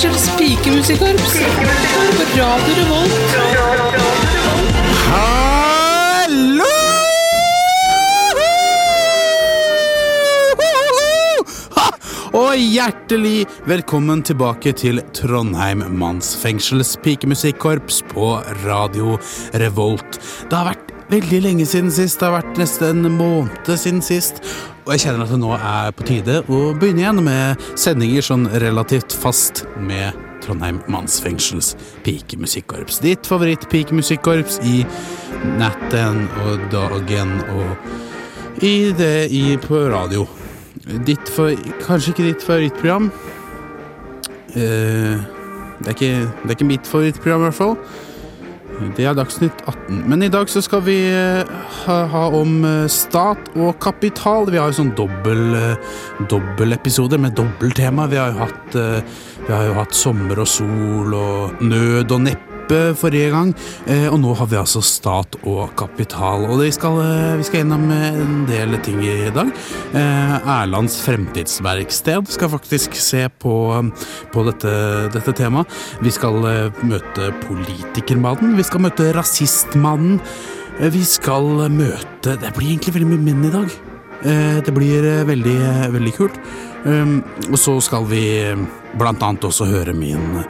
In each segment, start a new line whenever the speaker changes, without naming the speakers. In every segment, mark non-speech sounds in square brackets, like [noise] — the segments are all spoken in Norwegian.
Fengsels pikemusikkorps. På Radio Revolt.
Hallo! Og hjertelig velkommen tilbake til Trondheim mannsfengsels pikemusikkorps på Radio Revolt. Det har vært veldig lenge siden sist. Det har vært nesten en måned siden sist. Og jeg kjenner at det nå er på tide å begynne igjen med sendinger sånn relativt fast med Trondheim mannsfengsels pikemusikkorps. Ditt favoritt-pikemusikkorps i natten og dagen og i det i på radio. Ditt for, kanskje ikke ditt favorittprogram. Uh, det, er ikke, det er ikke mitt favorittprogram, i hvert fall. Det er Dagsnytt 18. Men i dag så skal vi eh, ha, ha om eh, stat og kapital. Vi har jo sånn dobbel-episode dobbelepisoder med dobbelttema. Vi har jo hatt, eh, vi har jo hatt sommer og sol og nød og neppe forrige gang. Eh, og nå har vi altså stat og kapital. Og skal, eh, vi skal gjennom eh, en del ting i dag. Erlands fremtidsverksted skal faktisk se på, på dette, dette temaet. Vi skal møte politikermannen. Vi skal møte rasistmannen. Vi skal møte Det blir egentlig veldig mye menn i dag. Det blir veldig, veldig kult. Og så skal vi blant annet også høre min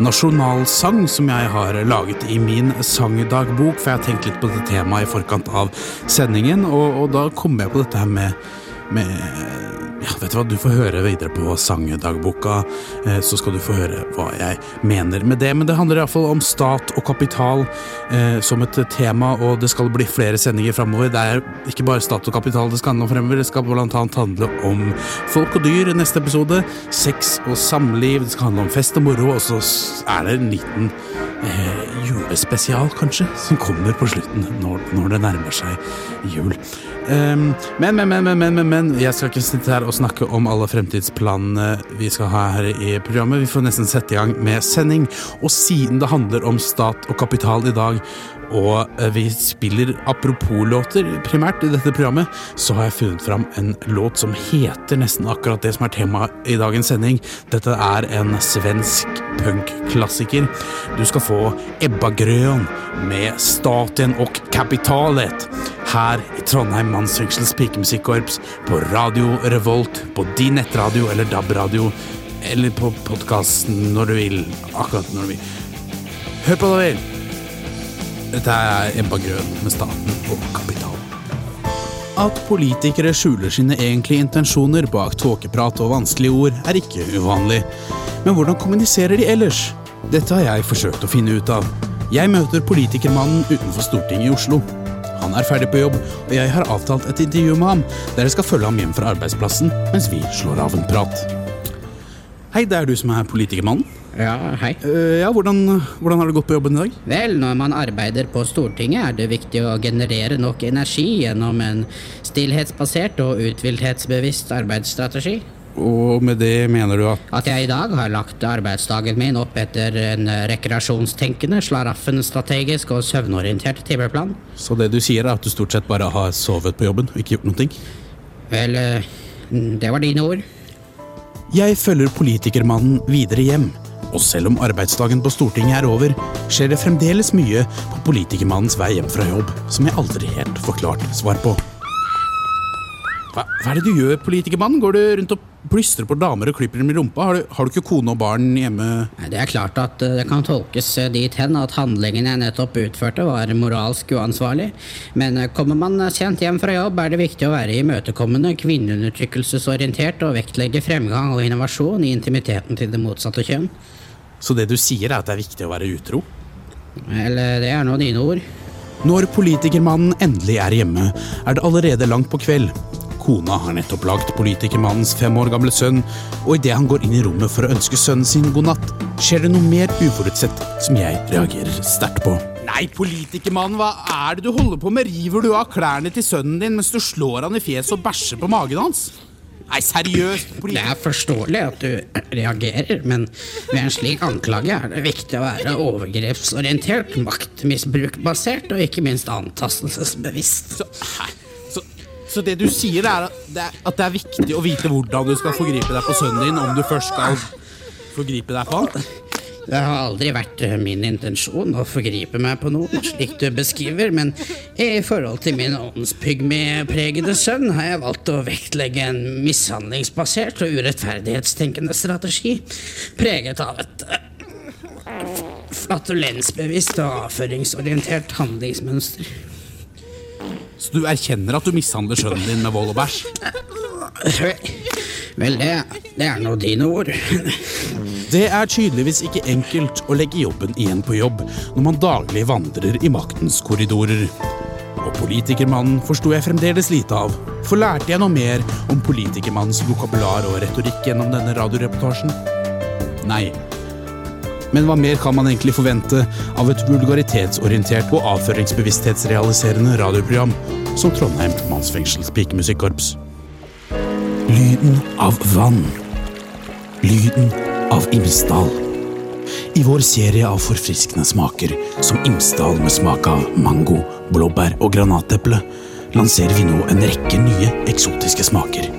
nasjonalsang som jeg har laget i min sangdagbok, for jeg har tenkt litt på dette temaet i forkant av sendingen, og, og da kommer jeg på dette her med, med ja, vet du hva, du får høre videre på sangdagboka, eh, så skal du få høre hva jeg mener med det. Men det handler iallfall om stat og kapital eh, som et tema, og det skal bli flere sendinger framover. Det er ikke bare stat og kapital det skal handle om fremover, det skal blant annet handle om folk og dyr i neste episode, sex og samliv, det skal handle om fest og moro, og så er det en liten eh, julespesial, kanskje, som kommer på slutten når, når det nærmer seg jul. Um, men, men, men, men, men, men, men, jeg skal ikke sitte her og snakke om alle fremtidsplanene vi skal ha her i programmet. Vi får nesten sette i gang med sending. Og siden det handler om stat og kapital i dag, og eh, vi spiller apropos-låter primært i dette programmet, så har jeg funnet fram en låt som heter nesten akkurat det som er temaet i dagens sending. Dette er en svensk punkklassiker. Du skal få Ebba Grön med Staten og kapitalet her i Trondheim mannsfengsels pikemusikkorps på Radio Revolt, på din nettradio eller DAB-radio, eller på podkasten når du vil, akkurat når du vil. Hør på det vil Dette er Ebba Grøn med staten og kapital. At politikere skjuler sine egentlige intensjoner bak tåkeprat og vanskelige ord, er ikke uvanlig. Men hvordan kommuniserer de ellers? Dette har jeg forsøkt å finne ut av. Jeg møter politikermannen utenfor Stortinget i Oslo. Han er ferdig på jobb, og jeg har avtalt et intervju med ham. Dere skal følge ham hjem fra arbeidsplassen mens vi slår av en prat. Hei, det er du som er politikermannen.
Ja, hei.
Uh, ja, hvordan, hvordan har det gått på jobben i dag?
Vel, når man arbeider på Stortinget, er det viktig å generere nok energi gjennom en stillhetsbasert og uthvilthetsbevisst arbeidsstrategi.
Og med det mener du at
At jeg i dag har lagt arbeidsdagen min opp etter en rekreasjonstenkende, slaraffen strategisk og søvnorientert timeplan.
Så det du sier er at du stort sett bare har sovet på jobben og ikke gjort noen ting?
Vel, eh, det var dine ord.
Jeg følger politikermannen videre hjem. Og selv om arbeidsdagen på Stortinget er over, skjer det fremdeles mye på politikermannens vei hjem fra jobb som jeg aldri helt får klart svar på. Hva, hva er det du gjør, politikermann? Går du rundt og plystrer på damer og klipper dem i rumpa? Har du, har du ikke kone og barn hjemme?
Nei, Det er klart at eh, det kan tolkes eh, dit hen at handlingen jeg nettopp utførte var moralsk uansvarlig, men eh, kommer man sent hjem fra jobb er det viktig å være imøtekommende, kvinneundertrykkelsesorientert og vektlegge fremgang og innovasjon i intimiteten til det motsatte kjønn.
Så det du sier er at det er viktig å være utro?
Eh, det er nå dine ord.
Når politikermannen endelig er hjemme, er det allerede langt på kveld. Kona har nettopp lagt politikermannens fem år gamle sønn, og idet han går inn i rommet for å ønske sønnen sin god natt, skjer det noe mer uforutsett som jeg reagerer sterkt på. Nei, politikermann, hva er det du holder på med? River du av klærne til sønnen din mens du slår han i fjeset og bæsjer på magen hans? Nei, seriøst,
Det er forståelig at du reagerer, men ved en slik anklage er det viktig å være overgrepsorientert, maktmisbrukbasert og ikke minst antastelsesbevisst.
Så? Så, det du sier, er at det, er at det er viktig å vite hvordan du skal forgripe deg på sønnen din, om du først skal forgripe deg på han?
Det har aldri vært eh, min intensjon å forgripe meg på noen, slik du beskriver, men i forhold til min åndspygmepregede sønn har jeg valgt å vektlegge en mishandlingsbasert og urettferdighetstenkende strategi, preget av et eh, flatulensbevisst og avføringsorientert handlingsmønster.
Så du erkjenner at du mishandler sønnen din med vold og bæsj?
Vel, det, det er nå dine ord.
Det er tydeligvis ikke enkelt å legge jobben igjen på jobb når man daglig vandrer i maktens korridorer. Og politikermannen forsto jeg fremdeles lite av, for lærte jeg noe mer om politikermannens vokabular og retorikk gjennom denne radioreportasjen? Nei. Men hva mer kan man egentlig forvente av et vulgaritetsorientert og avføringsbevissthetsrealiserende radioprogram som Trondheim mannsfengsels pikemusikkorps? Lyden av vann. Lyden av Imsdal. I vår serie av forfriskende smaker, som Imsdal med smak av mango, blåbær og granateple, lanserer vi nå en rekke nye eksotiske smaker.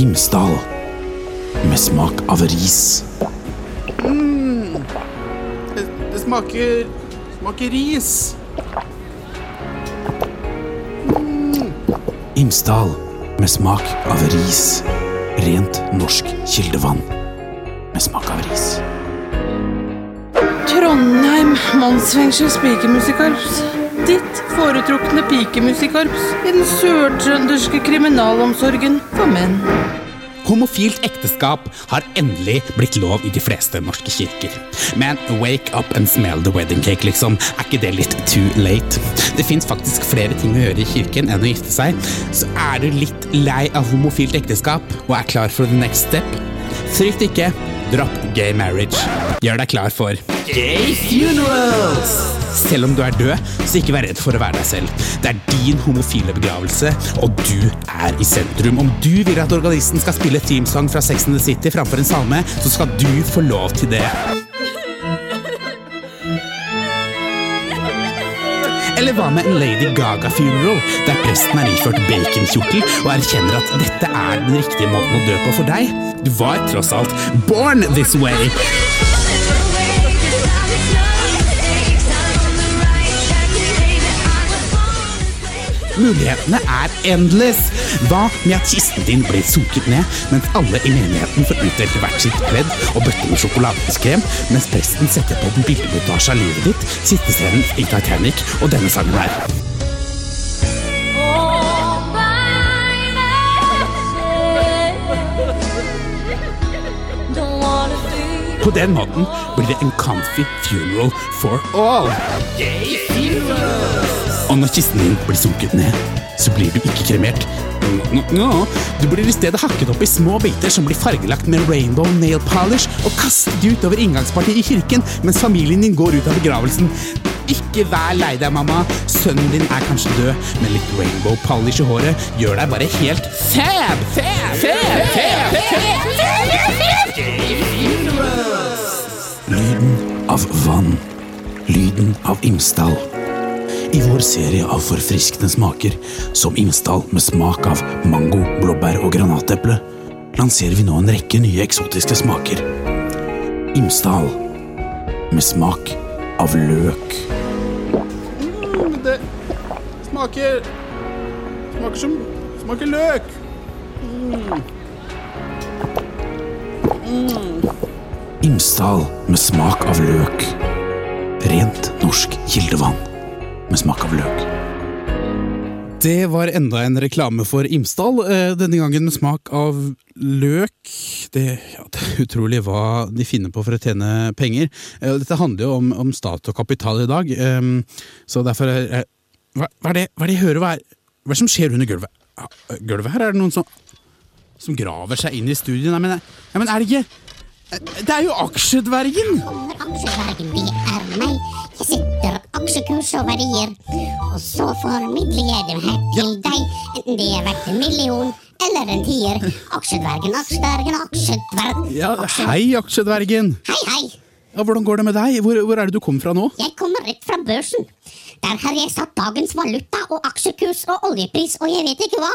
Imsdal med smak av ris. Smaker smaker ris. Imsdal med smak av ris. Rent norsk kildevann med smak av ris.
Trondheim mannsfengsel pikemusikkorps. Ditt foretrukne pikemusikkorps i den sørtrønderske kriminalomsorgen for menn.
Homofilt ekteskap har endelig blitt lov i de fleste norske kirker. Men wake up and smell the wedding cake, liksom. Er ikke det litt too late? Det fins faktisk flere ting å gjøre i kirken enn å gifte seg. Så er du litt lei av homofilt ekteskap og er klar for the next step? Frykt ikke. Dropp gay marriage. Gjør deg klar for gay funerals! Selv om du er død, så ikke vær redd for å være deg selv. Det er din homofile begravelse, og du er i sentrum. Om du vil at organisten skal spille teamsang fra Sex and the City framfor en salme, så skal du få lov til det. Eller hva med en Lady Gaga-funeral, der presten er iført baconkjortel og erkjenner at dette er den riktige måten å dø på for deg? Du var tross alt born this way! Mulighetene er endless! Hva med at kisten din blir sunket ned, mens alle i menigheten får utdelt hvert sitt pledd og bøtte med sjokoladekrem, mens presten setter på en bildemontasje av livet ditt, siste scenen i Titanic og denne sangen her. På den måten blir det en comfy funeral for all. Og når kisten din blir sunket ned, så blir du ikke kremert. Nå, nå, Du blir i stedet hakket opp i små biter som blir fargelagt med rainbow nail polish og kastet utover inngangspartiet i kirken mens familien din går ut av begravelsen. Ikke vær lei deg, mamma. Sønnen din er kanskje død, men litt rainbow polish i håret gjør deg bare helt fab! Fab! Fab! Fab! fab. Lyden av vann. Lyden av Imsdal. I vår serie av forfriskende smaker, som Imsdal med smak av mango, blåbær og granateple, lanserer vi nå en rekke nye eksotiske smaker. Imsdal med smak av løk. Mm, det smaker Smaker som Smaker løk. Imsdal med smak av løk. Rent norsk kildevann med smak av løk. Det var enda en reklame for Imsdal, eh, denne gangen med smak av løk. Det, ja, det er utrolig hva de finner på for å tjene penger. Eh, Dette handler jo om, om stat og kapital i dag, ehm, så derfor er hva, hva, er det, hva er det jeg hører? Hva er, hva er det som skjer under gulvet? Gulvet her? Er det noen som, som graver seg inn i studien? Nei, men, ja, men er det ikke Det er jo aksjedvergen!
Aksjedvergen, det er meg. Jeg setter aksjekurs og verdier, og så formidler jeg dem her til deg, enten det er verdt en million eller en tier. Aksjedvergen, aksjedvergen, aksjedvergen.
Ja, hei, aksjedvergen!
Hei, hei.
Ja, hvordan går det med deg? Hvor, hvor er det du kom fra nå?
Jeg kommer rett fra børsen. Der har jeg satt dagens valuta og aksjekurs og oljepris og jeg vet ikke hva.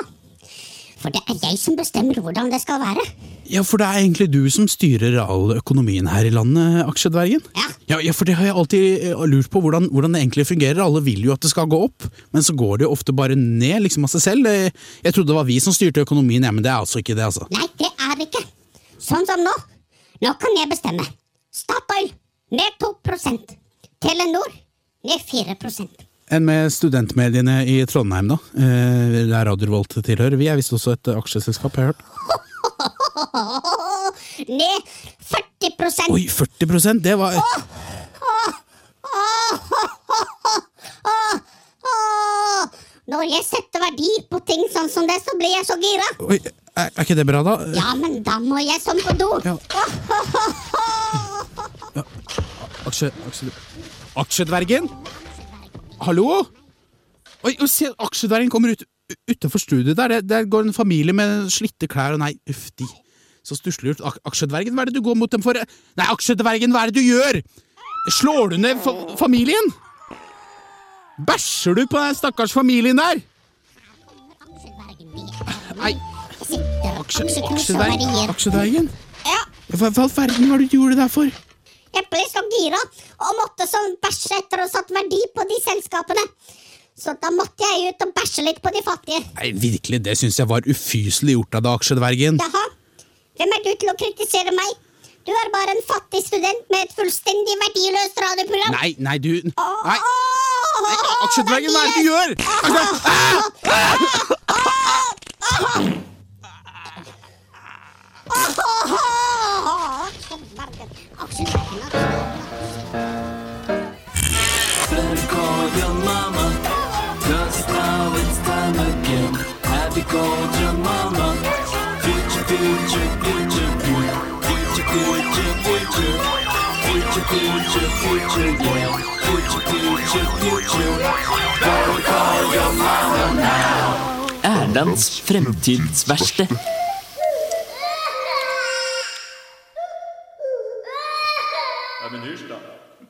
For det er jeg som bestemmer hvordan det skal være.
Ja, for det er egentlig du som styrer all økonomien her i landet, aksjedvergen.
Ja.
Ja, ja, for det har jeg alltid eh, lurt på hvordan, hvordan det egentlig fungerer. Alle vil jo at det skal gå opp, men så går det jo ofte bare ned liksom av seg selv. Eh, Jeg trodde det var vi som styrte økonomien, ja, men det er altså ikke det, altså.
Nei, det er det ikke. Sånn som nå. Nå kan jeg bestemme. Statoil ned 2% Telenor ned 4
Enn med studentmediene i Trondheim, da? Eh, der Radio Revolt tilhører. Vi er visst også et aksjeselskap, har jeg hørt. [laughs]
Ned 40%
Oi, 40% det var
Når jeg setter verdi på ting sånn som det, så blir jeg så gira.
Oi, er, er ikke det bra, da?
Ja, men da må jeg sånn på do.
Ja. Aksje... aksje aksjedvergen? Hallo? Oi, se, aksjedvergen kommer ut utafor studioet der. Der går en familie med slitte klær og nei, uff, de. Så stusslig gjort. Aksjedvergen, hva er det du går mot dem for? Nei, aksjedvergen, hva er det du gjør? Slår du ned fa familien? Bæsjer du på den stakkars familien der? Nei, aksjedvergen? aksjedvergen?
Ja,
Hva i all verden var det du gjorde det der for?
Ble så gira og måtte sånn bæsje etter å ha satt verdi på de selskapene. Så da måtte jeg ut og bæsje litt på de fattige.
Nei, virkelig, det syns jeg var ufyselig gjort av deg, aksjedvergen.
Jaha, hvem er du til å kritisere meg? Du er bare en fattig student med et fullstendig verdiløst radioprogram.
Nei, nei, du Nei, nei aksjedvergen, hva er det du gjør? Aksje-
Aksjedvergen, aksjedvergen.
Call. Erlands fremtidsverksted.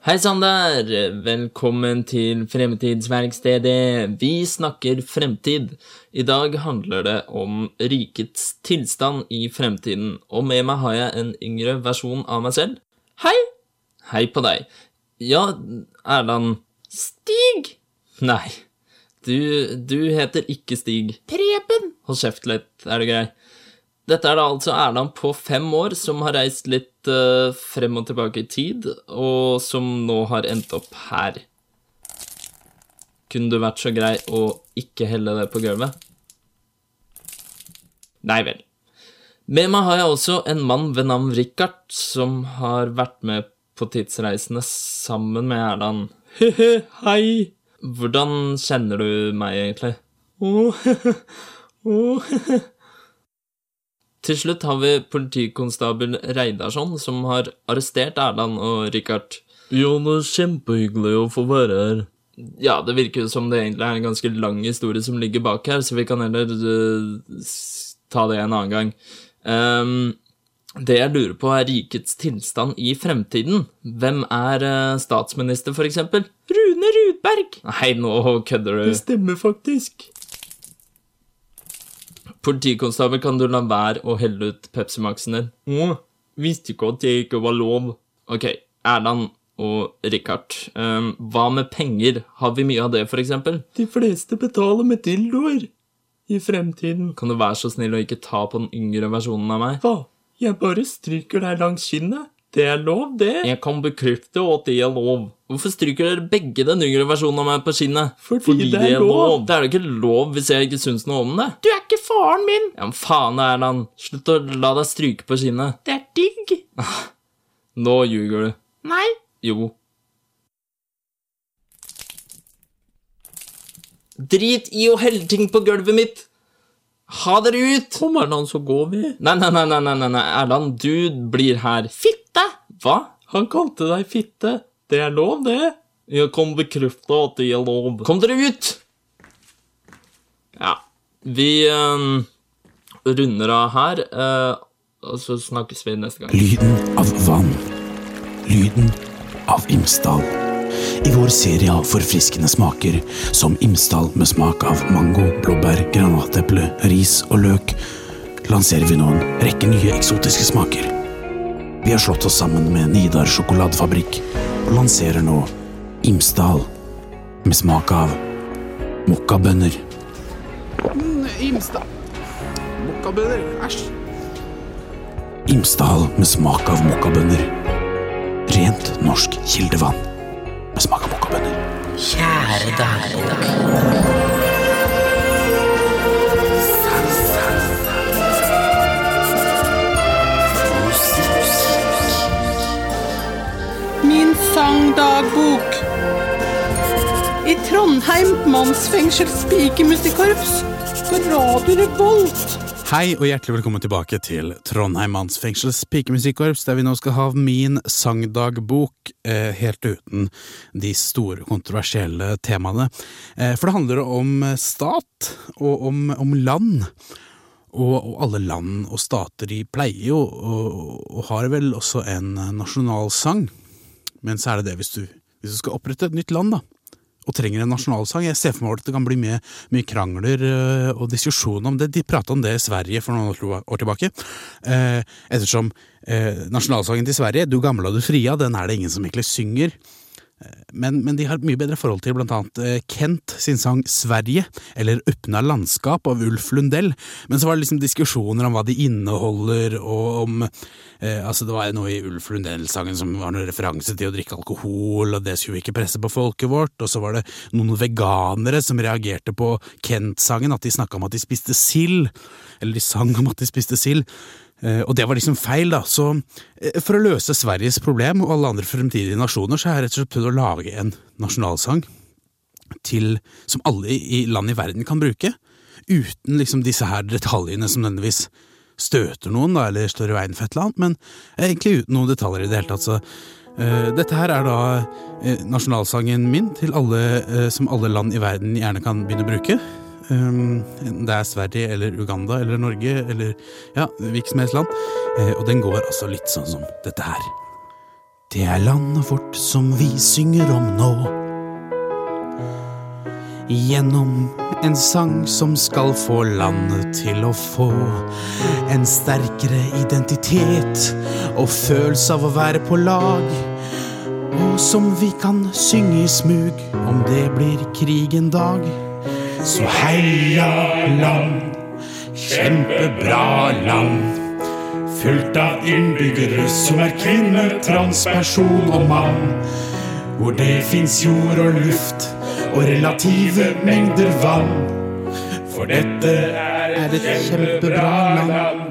Hei Sander! Velkommen til Fremtidsverkstedet. Vi snakker fremtid. I dag handler det om rikets tilstand i fremtiden, og med meg har jeg en yngre versjon av meg selv. Hei! Hei på deg. Ja, Erland Stig? Nei, du, du heter ikke Stig. Preben! Hold kjeft litt, er det grei? Dette er da altså Erland på fem år som har reist litt uh, frem og tilbake i tid, og som nå har endt opp her. Kunne du vært så grei å ikke helle det på gulvet? Nei vel. Med meg har jeg også en mann ved navn Richard, som har vært med på tidsreisene sammen med Erland. He-he, hei! Hvordan kjenner du meg egentlig? Åh, [laughs] åh, Til slutt har vi politikonstabel Reidarsson, som har arrestert Erland og Richard. Jo, det er kjempehyggelig å få være her. Ja, det virker som det egentlig er en ganske lang historie som ligger bak her, så vi kan heller eh, ta det en annen gang. Um, det jeg lurer på, er rikets tilstand i fremtiden. Hvem er eh, statsminister, for eksempel? Rune Rudberg! Nei, nå kødder du. Det stemmer faktisk. Politikonstabel, kan du la være å helle ut Pepsi Max-en din? Å, visste ikke at det ikke var lov. Ok, Erland og Richard, um, hva med penger? Har vi mye av det, for eksempel? De fleste betaler med dildoer. I fremtiden. Kan du være så snill å ikke ta på den yngre versjonen av meg? Hva? Jeg bare stryker deg langs kinnet. Det er lov, det. Jeg kan bekrefte at det er lov. Hvorfor stryker dere begge den yngre versjonen av meg på skinnet? Fordi, det er lov. Det er jo ikke lov hvis jeg ikke syns noe om det. Du er ikke faren min! Ja, men faen, Erland. Slutt å la deg stryke på skinnet. Det er digg. Nå ljuger du. Nei. Jo. Drit i å helle ting på gulvet mitt! Ha dere ut! Kom, Erland, så går vi. Nei, nei, nei, nei, nei, nei. Erland, du blir her. Fitte! Hva? Han kalte deg fitte. Det er lov, det. Jeg kan bekrefte at det er lov. Kom dere ut! Ja. Vi ehm, runder av her, uh, og så snakkes vi neste gang.
Lyden av vann. Lyden av Imsdal. I vår serie av forfriskende smaker, som Imsdal med smak av mango, blåbær, granateple, ris og løk, lanserer vi nå en rekke nye eksotiske smaker. Vi har slått oss sammen med Nidar sjokoladefabrikk og lanserer nå Imsdal med smak av mokkabønner.
Imsdal Mokkabønner. Æsj.
Imsdal med smak av mokkabønner. Rent norsk kildevann med smak av mokkabønner.
Kjære dagbok.
Sangdagbok. I Trondheim mannsfengsels pikemusikkorps på Radio Revolt.
Hei og hjertelig velkommen tilbake til Trondheim mannsfengsels pikemusikkorps, der vi nå skal ha min sangdagbok, eh, helt uten de store kontroversielle temaene. Eh, for det handler om stat, og om, om land. Og, og alle land og stater de pleier jo, og, og har vel også en nasjonalsang. Men så er det det hvis du, hvis du skal opprette et nytt land, da og trenger en nasjonalsang. Jeg ser for meg at det kan bli mye, mye krangler øh, og diskusjoner om det. De prata om det i Sverige for noen år tilbake. Eh, ettersom eh, nasjonalsangen til Sverige, Du gamla du fria, den er det ingen som egentlig synger. Men, men de har et mye bedre forhold til blant annet eh, Kent sin sang Sverige, eller Øppna landskap av Ulf Lundell. Men så var det liksom diskusjoner om hva de inneholder, og om eh, Altså, det var noe i Ulf Lundell-sangen som var noen referanse til å drikke alkohol, og det skulle vi ikke presse på folket vårt, og så var det noen veganere som reagerte på Kent-sangen, at de snakka om at de spiste sild, eller de sang om at de spiste sild. Eh, Og det var liksom feil, da. Så eh, for å løse Sveriges problem og alle andre fremtidige nasjoner, så har jeg rett og slett prøvd å lage en nasjonalsang til, som alle i land i verden kan bruke, uten liksom disse her detaljene som nødvendigvis støter noen, da, eller står i veien for et eller annet, men egentlig uten noen detaljer i det hele tatt. Så eh, dette her er da eh, nasjonalsangen min til alle eh, som alle land i verden gjerne kan begynne å bruke. Um, det er Sverige eller Uganda eller Norge eller ja, hvilket som helst land. Eh, og den går altså litt sånn som dette her. Det er landet vårt som vi synger om nå. Gjennom en sang som skal få landet til å få en sterkere identitet og følelse av å være på lag. Og som vi kan synge i smug om det blir krig en dag. Så heia land, kjempebra land. Fullt av innbyggere som er kvinne, transperson og mann. Hvor det fins jord og luft og relative mengder vann. For dette er et kjempebra land.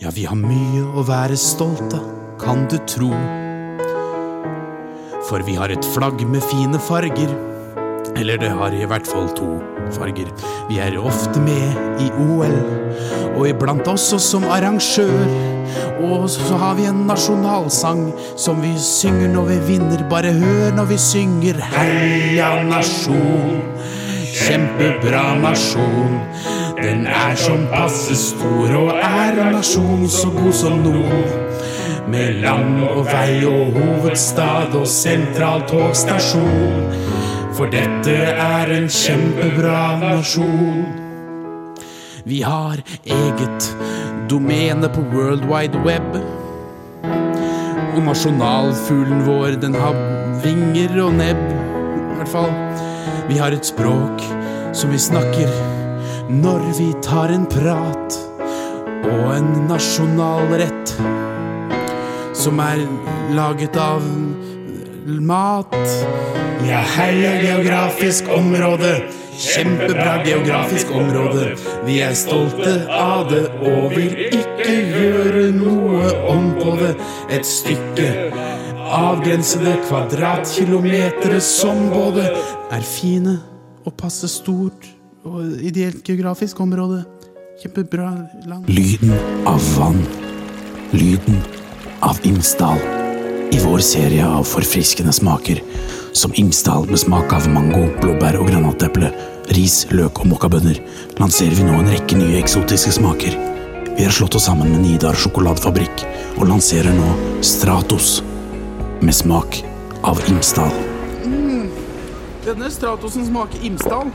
Ja, vi har mye å være stolt av, kan du tro. For vi har et flagg med fine farger. Eller det har i hvert fall to farger. Vi er ofte med i OL, og iblant også som arrangør. Og så har vi en nasjonalsang som vi synger når vi vinner. Bare hør når vi synger Heia nasjon, kjempebra nasjon. Den er som passe stor, og er en nasjon så god som noen. Med land og vei og hovedstad og sentral togstasjon. For dette er en kjempebra nasjon. Vi har eget domene på World Wide Web. Og nasjonalfuglen vår, den har vinger og nebb. I hvert fall. Vi har et språk som vi snakker når vi tar en prat. Og en nasjonalrett som er laget av mat. Ja, heia geografisk område. Kjempebra geografisk område. Vi er stolte av det og vil ikke gjøre noe om på det. Et stykke avgrensede kvadratkilometere som både er fine og passe stort og ideelt geografisk område. Kjempebra land. Lyden av vann. Lyden av Imsdal. I vår serie av forfriskende smaker, som Imsdal med smak av mango, blåbær og granateple, ris, løk og mokkabønner, lanserer vi nå en rekke nye eksotiske smaker. Vi har slått oss sammen med Nidar sjokoladefabrikk og lanserer nå Stratos med smak
av Imsdal.
Denne Stratosen smaker Imsdal.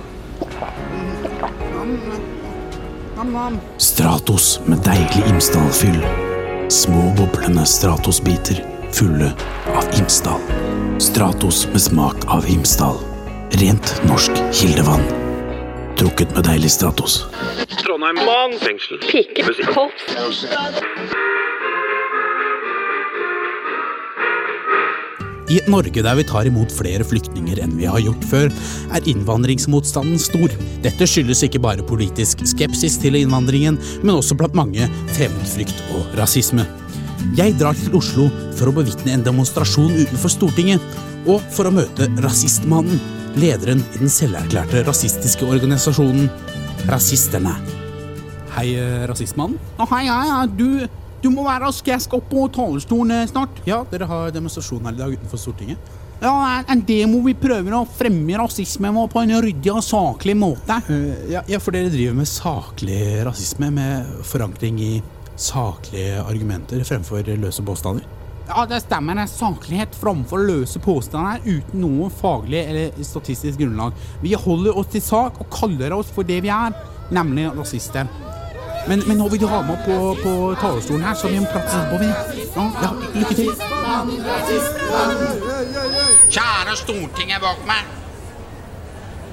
Nam-nam.
Stratos med deilig Imsdal-fyll. Små boblende Stratos-biter fulle av Imsdal. Stratos med smak av Imsdal. Rent norsk kildevann. Trukket med deilig Stratos.
Trondheim mann fengsel.
I et Norge der vi tar imot flere flyktninger enn vi har gjort før, er innvandringsmotstanden stor. Dette skyldes ikke bare politisk skepsis til innvandringen, men også blant mange fremmedfrykt og rasisme. Jeg drar til Oslo for å bevitne en demonstrasjon utenfor Stortinget, og for å møte Rasistmannen, lederen i den selverklærte rasistiske organisasjonen Rasisterne. Hei, eh, Rasistmannen.
Oh, hei, hei, du, du må være rask. Jeg skal opp på talerstolen eh, snart.
Ja, dere har demonstrasjon her i dag utenfor Stortinget.
Ja, er en demo vi prøver å fremme rasisme på en ryddig og saklig måte.
Uh, ja, ja, for dere driver med saklig rasisme, med forankring i saklige argumenter fremfor løse påstander.
Ja, det stemmer. Det er saklighet framfor løse påstander uten noe faglig eller statistisk grunnlag. Vi holder oss til sak og kaller oss for det vi er, nemlig rasister. Men, men nå vil du ha med opp på, på talerstolen her, så vi må prate sammen på vi. Ja, ja, lykke til. Kjære Stortinget bak meg.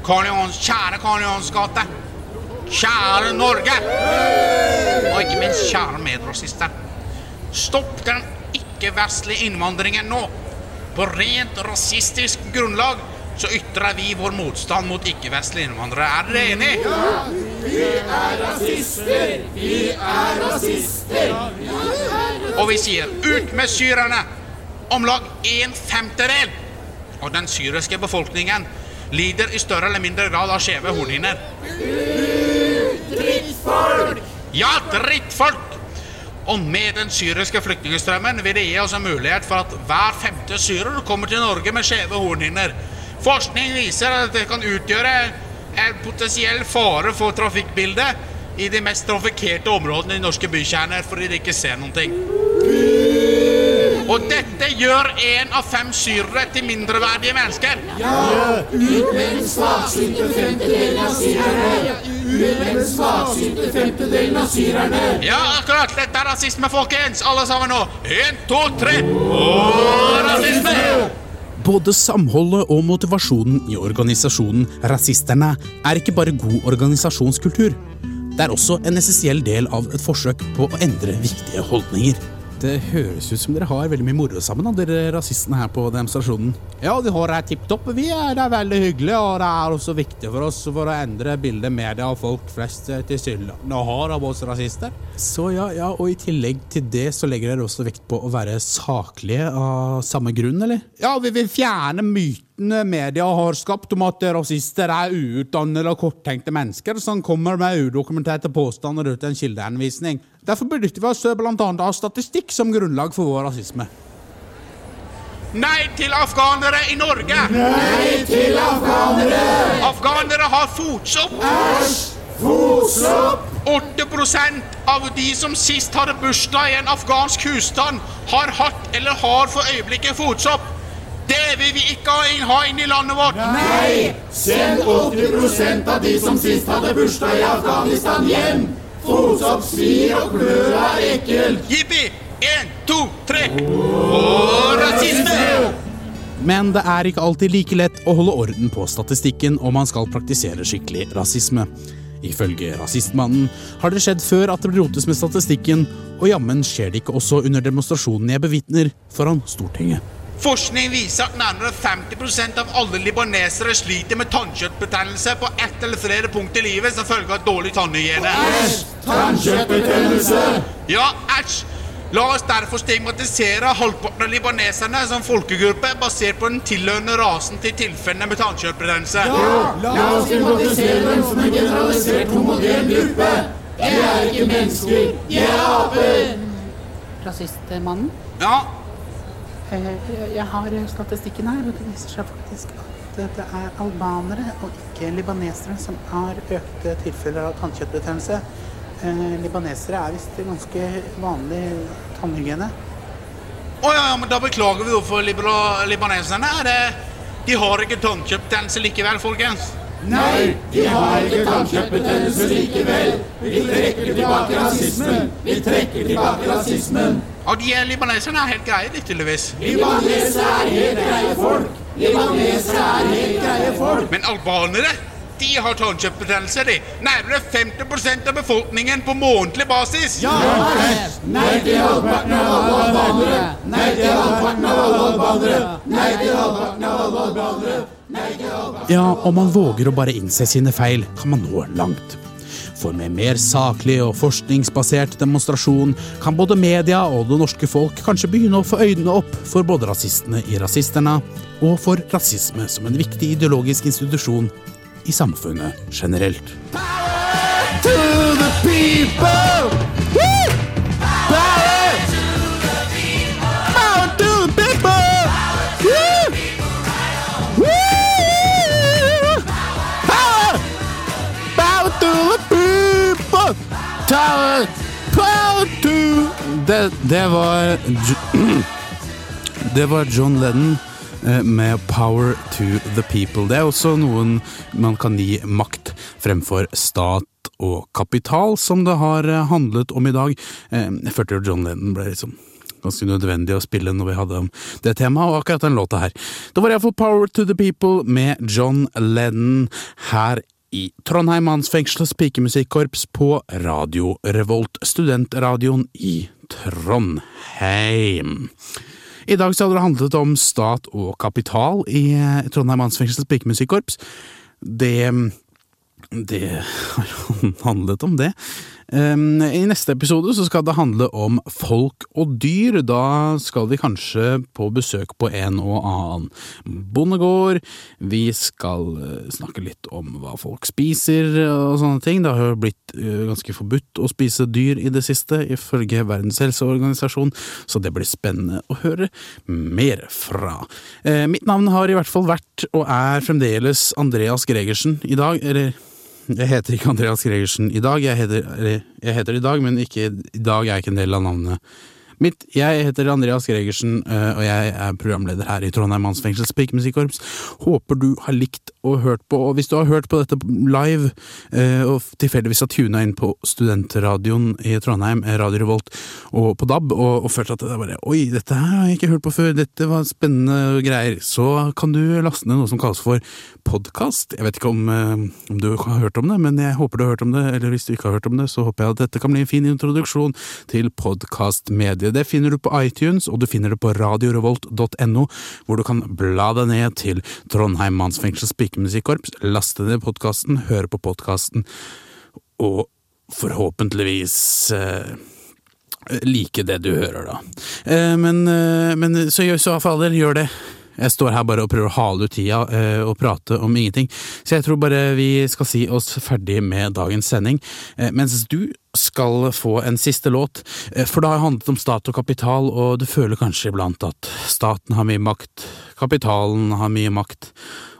Karl Johans, kjære Karl Johans gate. Kjære Norge. Og ikke minst kjære medrasister. Stopp den ikke-vestlige innvandringen nå. På rent rasistisk grunnlag så ytrer vi vår motstand mot ikke-vestlige innvandrere. Er dere enige? Og vi sier ut med syrerne! Om lag en femtedel av den syriske befolkningen lider i større eller mindre grad av skjeve hornhinner. Drittfolk! Ja, drittfolk! Og med den syriske flyktningstrømmen vil det gi oss en mulighet for at hver femte syrer kommer til Norge med skjeve hornhinner. Forskning viser at det kan utgjøre en potensiell fare for trafikkbildet i de mest trafikkerte områdene i norske bykjerner fordi de ikke ser noen ting. Og dette gjør én av fem syrere til mindreverdige mennesker. Ja, akkurat. Dette er rasisme, folkens. Alle sammen nå. Én, to, tre. Og rasisme!
Både samholdet og motivasjonen i organisasjonen Rasisterne er ikke bare god organisasjonskultur. Det er også en essensiell del av et forsøk på å endre viktige holdninger. Det høres ut som dere har veldig mye moro sammen, da, dere rasistene her på demonstrasjonen.
Ja, vi har det tipp topp. Vi er det er veldig hyggelig, og det er også viktig for oss for å endre bildet media og folk flest eh, tilsynelatende har av oss rasister.
Så ja, ja, og i tillegg til det så legger dere også vekt på å være saklige av samme grunn, eller?
Ja, vi vil fjerne mytene media har skapt om at rasister er uutdannede og korttenkte mennesker som kommer med udokumenterte påstander uten en kildeanvisning. Derfor benytter vi oss annet av statistikk som grunnlag for vår rasisme. Nei til afghanere i Norge! Nei til afghanere! Afghanere har fotsopp! Æsj! Fotsopp! 8% av de som sist hadde bursdag i en afghansk husstand, har hatt eller har for øyeblikket fotsopp. Det vil vi ikke ha inn, i landet vårt.
Nei! Send 80% av de som sist hadde bursdag i Afghanistan hjem! Fotsopp svir og klør er ekkelt!
Jippi! Én, to, tre. Og rasisme!
Men det er ikke alltid like lett å holde orden på statistikken om man skal praktisere skikkelig rasisme. Ifølge Rasistmannen har det skjedd før at det blir rotes med statistikken, og jammen skjer det ikke også under demonstrasjonen jeg bevitner foran Stortinget.
Forskning viser at nærmere 50% av alle libanesere sliter med tannkjøttbetennelse på ett eller flere punkt i livet som følge av dårlig tannhygiene.
Tannkjøttbetennelse!
Ja, æsj! La oss derfor stigmatisere halvparten av libaneserne som folkegruppe basert på den tilhørende rasen til tilfellene med tannkjøttbetennelse.
La oss stigmatisere dem som en generalisert homogen gruppe! De er ikke mennesker, de er aper!
Rasistmannen.
Ja,
Jeg har statistikken her, og det viser seg faktisk at det er albanere og ikke libanesere som har økte tilfeller av tannkjøttbetennelse. Eh, Libanesere er visst ganske vanlig tannhygiene.
Å ja, ja, men da beklager vi overfor libaneserne. Er det- De har ikke tannkjøttbetennelse likevel, folkens.
Nei, de har ikke tannkjøttbetennelse likevel. Vi trekker tilbake rasismen. Vi trekker tilbake rasismen.
Og de er libaneserne er helt greie, de, tydeligvis.
Libanesere er helt greie folk. Libanesere er helt greie folk.
Men albanere, de har tannkjøttbetennelse, de. Nærmere 50% av befolkningen på månedlig basis.
Nei til halvparten av alle albanere. Nei til halvparten av alle albanere. Nei til halvparten av alle albanere.
Ja, om man våger å bare innse sine feil, kan man nå langt. For med mer saklig og forskningsbasert demonstrasjon kan både media og det norske folk kanskje begynne å få øynene opp for både rasistene i Rasisterna og for rasisme som en viktig ideologisk institusjon i samfunnet generelt.
To the people!
Tower, power to Det, det var [clears throat] Det var John Lennon eh, med 'Power to the People'. Det er også noen man kan gi makt fremfor stat og kapital, som det har eh, handlet om i dag. Eh, Jeg følte jo John Lennon ble liksom ganske nødvendig å spille når vi hadde det temaet, og akkurat den låta her. Det var iallfall 'Power to the People' med John Lennon her i Trondheim Mannsfengselets pikemusikkorps på Radio Revolt, studentradioen i Trondheim. I dag så hadde det handlet om stat og kapital i eh, Trondheim mannsfengsels pikemusikkorps. Det det [laughs] har handlet om det. Um, I neste episode så skal det handle om folk og dyr. Da skal vi kanskje på besøk på en og annen bondegård. Vi skal uh, snakke litt om hva folk spiser og sånne ting. Det har jo blitt uh, ganske forbudt å spise dyr i det siste, ifølge Verdens helseorganisasjon, så det blir spennende å høre mer fra. Uh, mitt navn har i hvert fall vært, og er fremdeles, Andreas Gregersen i dag. eller jeg heter ikke Andreas Gregersen i dag, jeg heter, jeg heter i dag, men ikke, i dag er ikke en del av navnet mitt. Jeg heter Andreas Gregersen, øh, og jeg er programleder her i Trondheim Mannsfengsels pikemusikkorps. Håper du har likt og hørt på, og hvis du har hørt på dette live, øh, og tilfeldigvis har tuna inn på studentradioen i Trondheim, eh, Radio Revolt, og på DAB, og, og følt at det er bare Oi, dette her har jeg ikke hørt på før, dette var spennende greier, så kan du laste ned noe som kalles for podkast. Jeg vet ikke om, om du har hørt om det, men jeg håper du har hørt om det, eller hvis du ikke har hørt om det, så håper jeg at dette kan bli en fin introduksjon til podkastmediet. Det finner du på iTunes, og du finner det på radiorevolt.no, hvor du kan bla deg ned til Trondheim Mannsfengsels pikemusikkorps, laste ned podkasten, høre på podkasten, og forhåpentligvis eh, like det du hører, da. Eh, men, eh, men så, så fader, gjør det. Jeg står her bare og prøver å hale ut tida eh, og prate om ingenting, så jeg tror bare vi skal si oss ferdig med dagens sending, eh, mens du skal få en siste låt, eh, for det har handlet om stat og kapital, og du føler kanskje iblant at staten har mye makt, kapitalen har mye makt,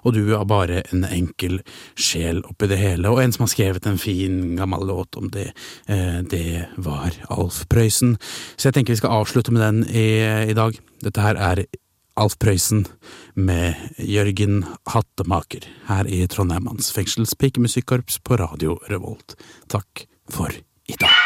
og du er bare en enkel sjel oppi det hele, og en som har skrevet en fin, gammel låt om det, eh, det var Alf Prøysen. Så jeg tenker vi skal avslutte med den i, i dag. Dette her er Alf Prøysen med Jørgen Hattemaker her i Trondheim fengsels pikemusikkorps på Radio Revolt. Takk for i dag.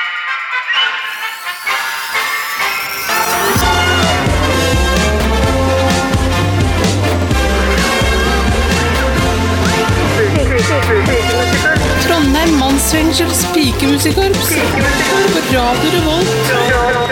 Trondheim Mannsfengsels pikemusikkorps. På Radio Revolt.